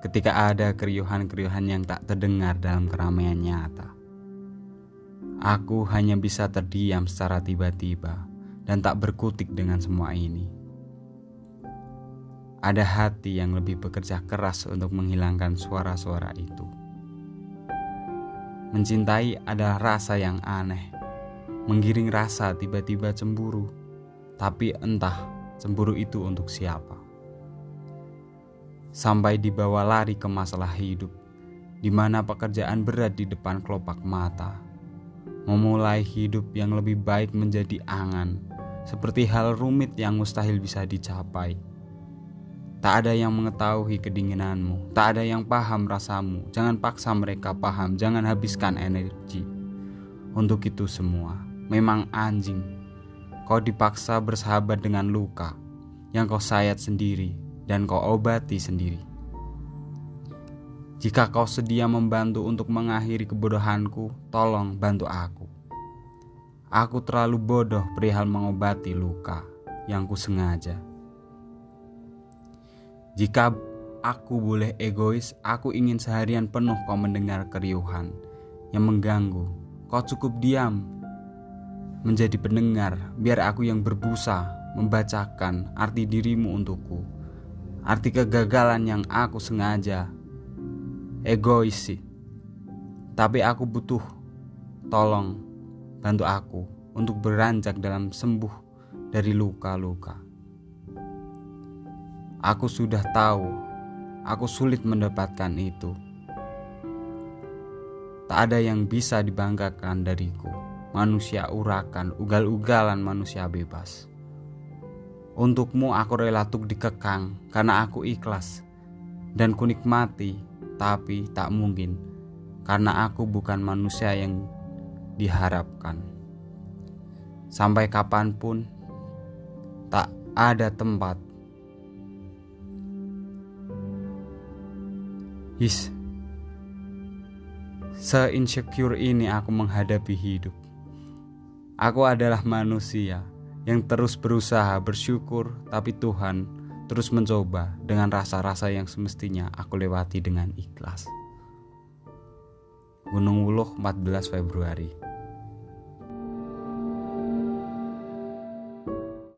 ketika ada keriuhan-keriuhan yang tak terdengar dalam keramaian nyata. Aku hanya bisa terdiam secara tiba-tiba dan tak berkutik dengan semua ini. Ada hati yang lebih bekerja keras untuk menghilangkan suara-suara itu. Mencintai adalah rasa yang aneh, menggiring rasa tiba-tiba cemburu, tapi entah cemburu itu untuk siapa sampai dibawa lari ke masalah hidup, di mana pekerjaan berat di depan kelopak mata. Memulai hidup yang lebih baik menjadi angan, seperti hal rumit yang mustahil bisa dicapai. Tak ada yang mengetahui kedinginanmu, tak ada yang paham rasamu. Jangan paksa mereka paham, jangan habiskan energi. Untuk itu semua, memang anjing. Kau dipaksa bersahabat dengan luka yang kau sayat sendiri dan kau obati sendiri. Jika kau sedia membantu untuk mengakhiri kebodohanku, tolong bantu aku. Aku terlalu bodoh perihal mengobati luka yang ku sengaja. Jika aku boleh egois, aku ingin seharian penuh kau mendengar keriuhan yang mengganggu. Kau cukup diam menjadi pendengar, biar aku yang berbusa membacakan arti dirimu untukku arti kegagalan yang aku sengaja egois sih. Tapi aku butuh tolong bantu aku untuk beranjak dalam sembuh dari luka-luka. Aku sudah tahu aku sulit mendapatkan itu. Tak ada yang bisa dibanggakan dariku. Manusia urakan, ugal-ugalan manusia bebas. Untukmu aku rela tuk dikekang karena aku ikhlas dan kunikmati, tapi tak mungkin karena aku bukan manusia yang diharapkan. Sampai kapan pun tak ada tempat. His, se-insecure ini aku menghadapi hidup. Aku adalah manusia yang terus berusaha bersyukur, tapi Tuhan terus mencoba dengan rasa-rasa yang semestinya aku lewati dengan ikhlas. Gunung Wuluh 14 Februari